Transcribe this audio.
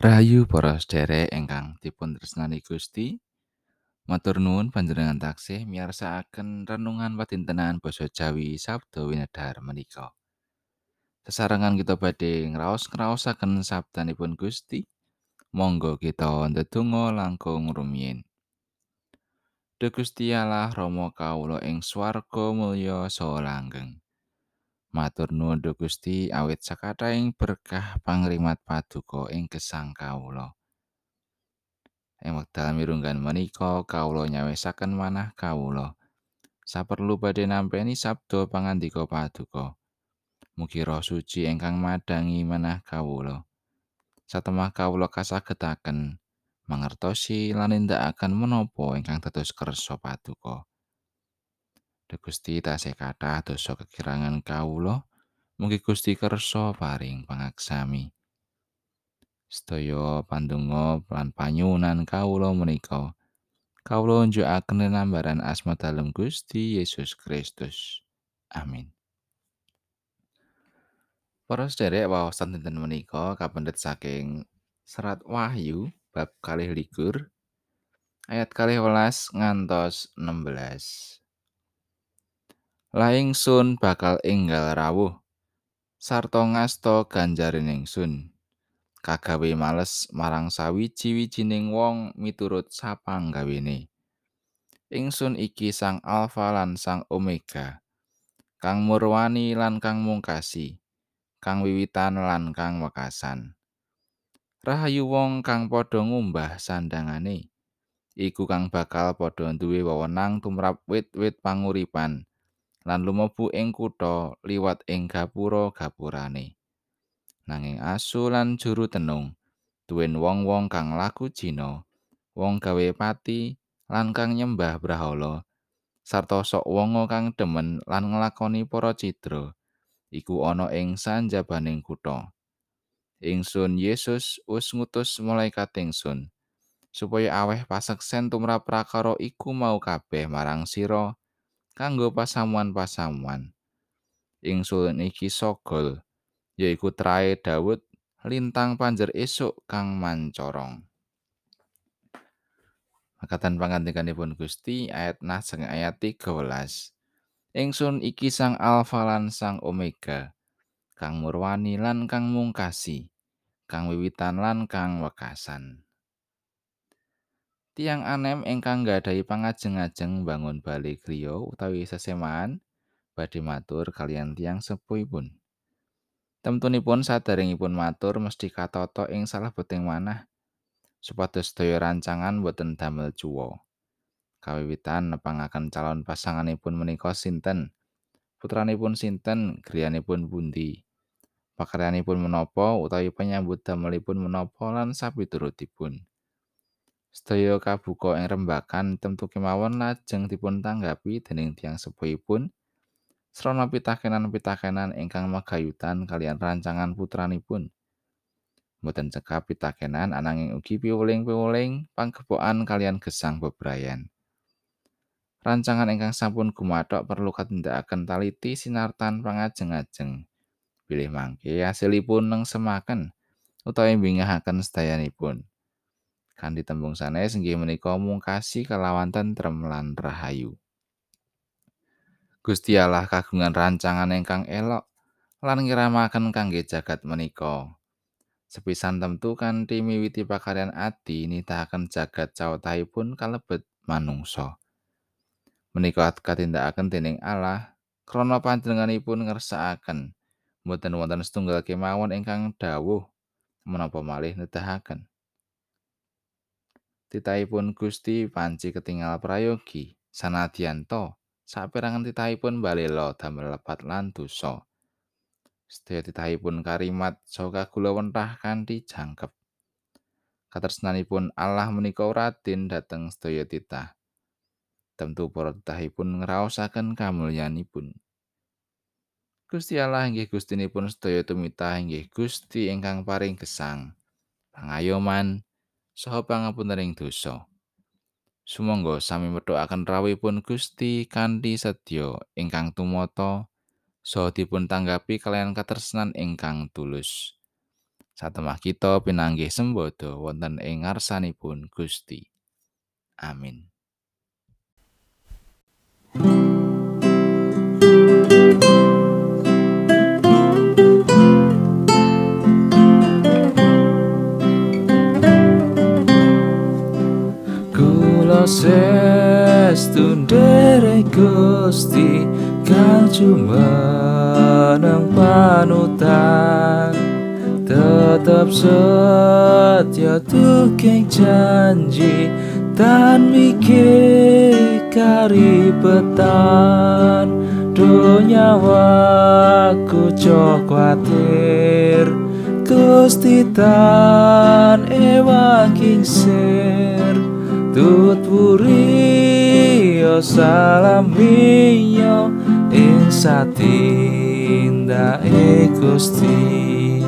Rahayu para sedherek ingkang dipun tresnani Gusti. Matur nuwun panjenengan taksih miyarsakaken renungan padintenan basa Jawi Sabda Winedhar menika. Sesarengan kita badhe ngraos-ngraosaken sabdanipun Gusti. Monggo kita ndedonga langkung rumiyin. Duh Gusti Allah Rama kawula ing swarga mulya saha langgeng. Matur nuwun Gusti awit sakathahing berkah pangrimat paduka ing gesang kawula. Ing wekdal mirunggan menika kawula nyawisaken manah kawula. Saperlu badhe nampi sabda pangandika paduka. Mugi Roh Suci ingkang madangi manah kawula. Satemah kawula kasagetaken mangertosi lan nindakaken menapa ingkang dados kersa paduka. Duh Gusti tasih kathah dosa kekirangan kawula. Mugi Gusti kersa paring pangaksami. Sedaya pandonga lan panyuwunan kawula menika kawula njukaken nambaran asma dalem Gusti Yesus Kristus. Amin. Para sedherek waosan dinten menika kapendhet saking Serat Wahyu bab kalih likur ayat kalih welas ngantos 16. Laing sun bakal enggal rawuh sarta ngasta ganjaring ingsun. Kagawe males marang sawiji-wijining wong miturut sapanggawene. Ingsun iki sang Alfa lan sang Omega. Kang murwani lan kang mungkasi. Kang wiwitan lan kang wekasan. Rahayu wong kang padha ngumbah sandangane. Iku kang bakal padha duwe wewenang tumrap wit-wit panguripan. Lan lumebu ing kutha liwat ing gapura-gapurane. Nanging asu lan juru tenung duwen wong-wong kang laku Cina, wong gawe pati lan kang nyembah brahala, sarta sok wonga kang demen lan nglakoni para cidra, iku ana ing sanjabaning kutha. Ingsun Yesus wis ngutus malaikat ingsun supaya aweh paseksen tumrap prakara iku mau kabeh marang sira kanggo pasamuan-pasamuan. Ingsun iki sogol, yaiku trae Daud lintang panjer esuk kang mancorong. Makatan pangandikanipun Gusti ayat naseng ayat 13. Ingsun iki sang Alfa lan sang Omega, kang murwani lan kang mungkasi, kang wiwitan lan kang wekasan. Tiang anem ingkang nggadahi pangajeng-ajeng bangun bali griya utawi sesemaan badhe matur kalian tiang sepuhipun. Temtunipun sadaringipun matur mesti katata ing salebeting manah supados daya rancangan boten damel cuwa. Kawiwitan nepangaken calon pasanganipun menika sinten? Putranipun sinten? Griyanipun pundi? Pakaryanipun menapa utawi penyambut damelipun menapa lan sapiturutipun. Sedaya kabuka ing rembakan temtu kemawon lajeng dipun tanggapi dening tiang sepuhipun srana pitakenan-pitakenan ingkang magayutan kalian rancangan putranipun. Mboten cekap pitakenan ananging ugi piwuling-piwuling panggepokan kalian gesang bebrayan. Rancangan ingkang sampun gumathok perlu katindakaken taliti sinartan pangajeng-ajeng. Bilih mangke asilipun neng semaken utawi mbingahaken sedayanipun. Kanthi tembung sanes inggih menika mungkasi kalawan tentrem lan rahayu. Gusti Allah kagungan rancangan ingkang elok lan ngiramaken kangge jagat menika. Sepisan temtu kanthi miwiti pakaryan adi nitahaken jagat cawetahipun kalebet manungsa. Menika katindakaken dening Allah krana panjenenganipun ngersakaken mboten wonten setunggal kemawon ingkang dawuh menapa malih nedahaken. Titahipun Gusti panci ketingal prayogi sanadyan to saperangan titahipun balela damel lepat lan dosa. Sedaya titahipun karimat saha kagulawentah kanthi jangkep. Katresnanipun Allah menika radin dhateng sedaya titah. Tentu para titahipun ngraosaken kamulyanipun. Gusti Allah inggih Gustinipun sedaya tumitah inggih Gusti ingkang paring gesang. Pangayoman saha pangapuntening dosa. Sumangga sami medhokaken rawuhipun Gusti kanthi sedya ingkang tumata saha dipun tanggapi kalian katresnan ingkang tulus. satemah kita pinanggih sembodo wonten ing ngarsanipun Gusti. Amin. Sestu nderek Gusti kang jumeneng panutan tetep setia tukeng janji dan mikir karibetan dunia waku cok khawatir Gusti tan ewang kingsir tut puri o salamiyo ing satinda e Gusti